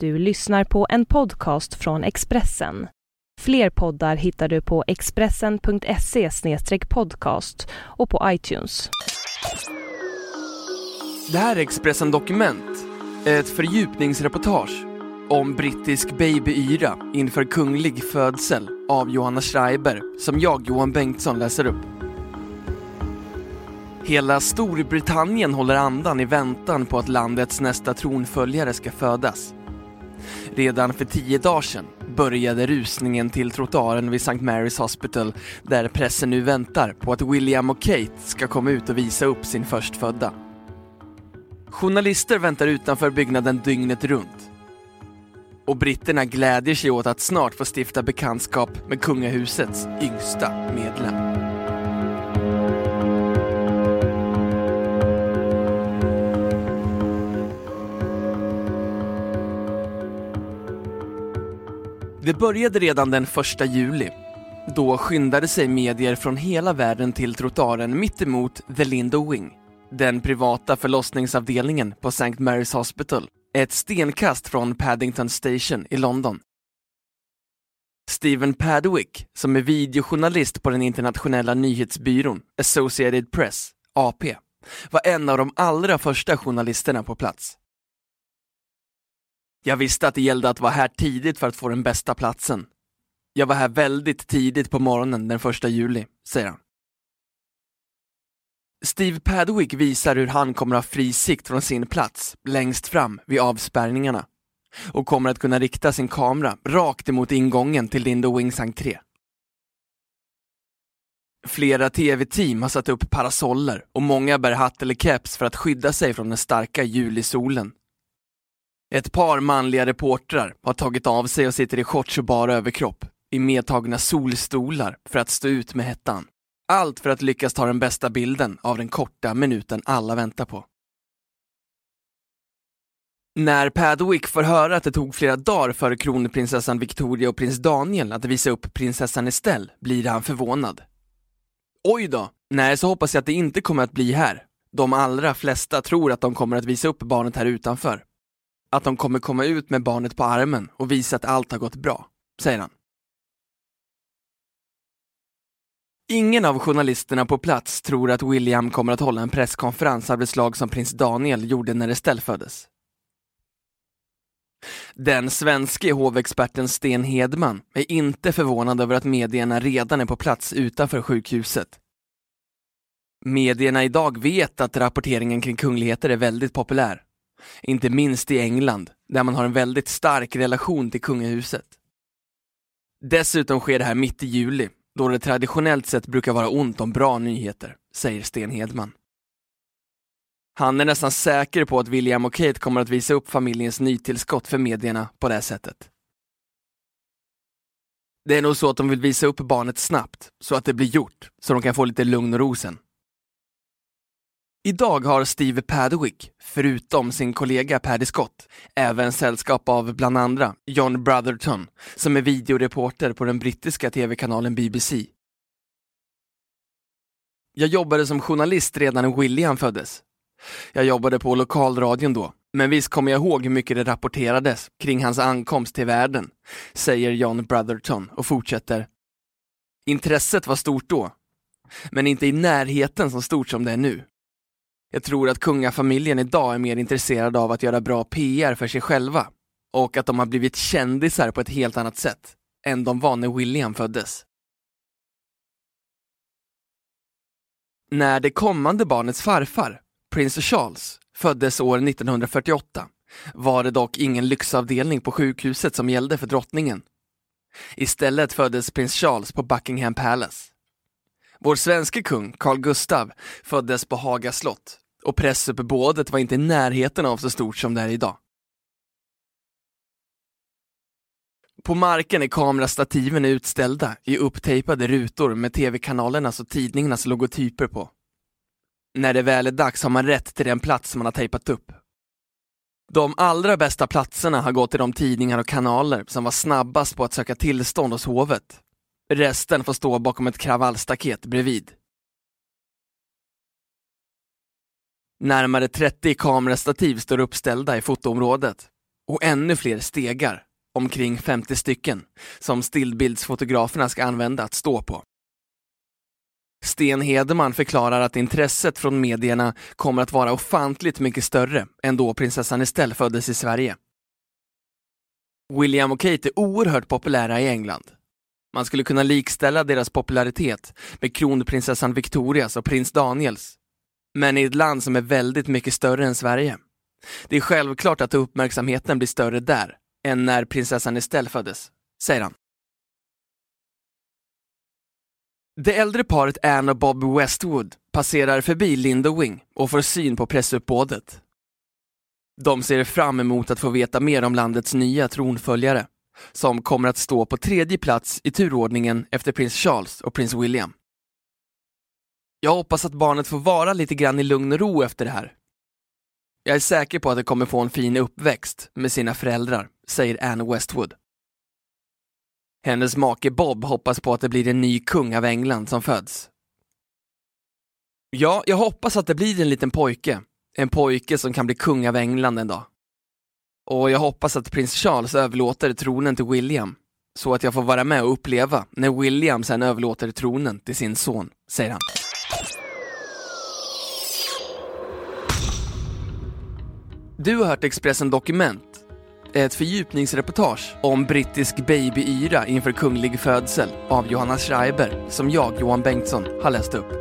Du lyssnar på en podcast från Expressen. Fler poddar hittar du på expressen.se podcast och på iTunes. Det här är Expressen Dokument, ett fördjupningsreportage om brittisk babyyra inför kunglig födsel av Johanna Schreiber som jag, Johan Bengtsson, läser upp. Hela Storbritannien håller andan i väntan på att landets nästa tronföljare ska födas. Redan för tio dagar sedan började rusningen till trottoaren vid St. Mary's Hospital där pressen nu väntar på att William och Kate ska komma ut och visa upp sin förstfödda. Journalister väntar utanför byggnaden dygnet runt. Och britterna glädjer sig åt att snart få stifta bekantskap med kungahusets yngsta medlem. Det började redan den 1 juli. Då skyndade sig medier från hela världen till trottoaren mittemot The Lindo Wing, den privata förlossningsavdelningen på St. Mary's Hospital, ett stenkast från Paddington Station i London. Stephen Padwick, som är videojournalist på den internationella nyhetsbyrån Associated Press, AP, var en av de allra första journalisterna på plats. Jag visste att det gällde att vara här tidigt för att få den bästa platsen. Jag var här väldigt tidigt på morgonen den första juli, säger han. Steve Padwick visar hur han kommer ha fri sikt från sin plats längst fram vid avspärrningarna och kommer att kunna rikta sin kamera rakt emot ingången till Lindo Wings entré. Flera tv-team har satt upp parasoller och många bär hatt eller keps för att skydda sig från den starka julisolen ett par manliga reportrar har tagit av sig och sitter i shorts och bara överkropp i medtagna solstolar för att stå ut med hettan. Allt för att lyckas ta den bästa bilden av den korta minuten alla väntar på. När Padwick får höra att det tog flera dagar för kronprinsessan Victoria och prins Daniel att visa upp prinsessan Estelle blir han förvånad. Oj då, nej så hoppas jag att det inte kommer att bli här. De allra flesta tror att de kommer att visa upp barnet här utanför att de kommer komma ut med barnet på armen och visa att allt har gått bra, säger han. Ingen av journalisterna på plats tror att William kommer att hålla en presskonferens av det slag som prins Daniel gjorde när Estelle föddes. Den svenske hovexperten Sten Hedman är inte förvånad över att medierna redan är på plats utanför sjukhuset. Medierna idag vet att rapporteringen kring kungligheter är väldigt populär. Inte minst i England, där man har en väldigt stark relation till kungahuset. Dessutom sker det här mitt i juli, då det traditionellt sett brukar vara ont om bra nyheter, säger Sten Hedman. Han är nästan säker på att William och Kate kommer att visa upp familjens nytillskott för medierna på det sättet. Det är nog så att de vill visa upp barnet snabbt, så att det blir gjort, så de kan få lite lugn och ro sen. Idag har Steve Padwick, förutom sin kollega Paddy Scott, även sällskap av bland andra John Brotherton, som är videoreporter på den brittiska tv-kanalen BBC. Jag jobbade som journalist redan när William föddes. Jag jobbade på lokalradion då, men visst kommer jag ihåg hur mycket det rapporterades kring hans ankomst till världen, säger John Brotherton och fortsätter. Intresset var stort då, men inte i närheten så stort som det är nu. Jag tror att kungafamiljen idag är mer intresserad av att göra bra PR för sig själva och att de har blivit kändisar på ett helt annat sätt än de var när William föddes. När det kommande barnets farfar, prins Charles, föddes år 1948 var det dock ingen lyxavdelning på sjukhuset som gällde för drottningen. Istället föddes prins Charles på Buckingham Palace. Vår svenske kung, Carl Gustav, föddes på Haga slott och pressuppbådet var inte i närheten av så stort som det är idag. På marken är kamerastativen utställda i upptejpade rutor med tv-kanalernas och tidningarnas logotyper på. När det väl är dags har man rätt till den plats man har tejpat upp. De allra bästa platserna har gått till de tidningar och kanaler som var snabbast på att söka tillstånd hos hovet. Resten får stå bakom ett kravallstaket bredvid. Närmare 30 kamerastativ står uppställda i fotoområdet. och ännu fler stegar, omkring 50 stycken, som stillbildsfotograferna ska använda att stå på. Sten Hedeman förklarar att intresset från medierna kommer att vara ofantligt mycket större än då prinsessan Estelle föddes i Sverige. William och Kate är oerhört populära i England. Man skulle kunna likställa deras popularitet med kronprinsessan Victorias och prins Daniels. Men i ett land som är väldigt mycket större än Sverige. Det är självklart att uppmärksamheten blir större där än när prinsessan Estelle föddes, säger han. Det äldre paret Anne och Bob Westwood passerar förbi Lindowing och får syn på pressuppbådet. De ser fram emot att få veta mer om landets nya tronföljare, som kommer att stå på tredje plats i turordningen efter prins Charles och prins William. Jag hoppas att barnet får vara lite grann i lugn och ro efter det här. Jag är säker på att det kommer få en fin uppväxt med sina föräldrar, säger Anne Westwood. Hennes make Bob hoppas på att det blir en ny kung av England som föds. Ja, jag hoppas att det blir en liten pojke. En pojke som kan bli kung av England en dag. Och jag hoppas att prins Charles överlåter tronen till William, så att jag får vara med och uppleva när William sen överlåter tronen till sin son, säger han. Du har hört Expressen Dokument, ett fördjupningsreportage om brittisk babyyra inför kunglig födsel av Johanna Schreiber, som jag, Johan Bengtsson, har läst upp.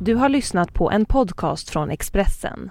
Du har lyssnat på en podcast från Expressen.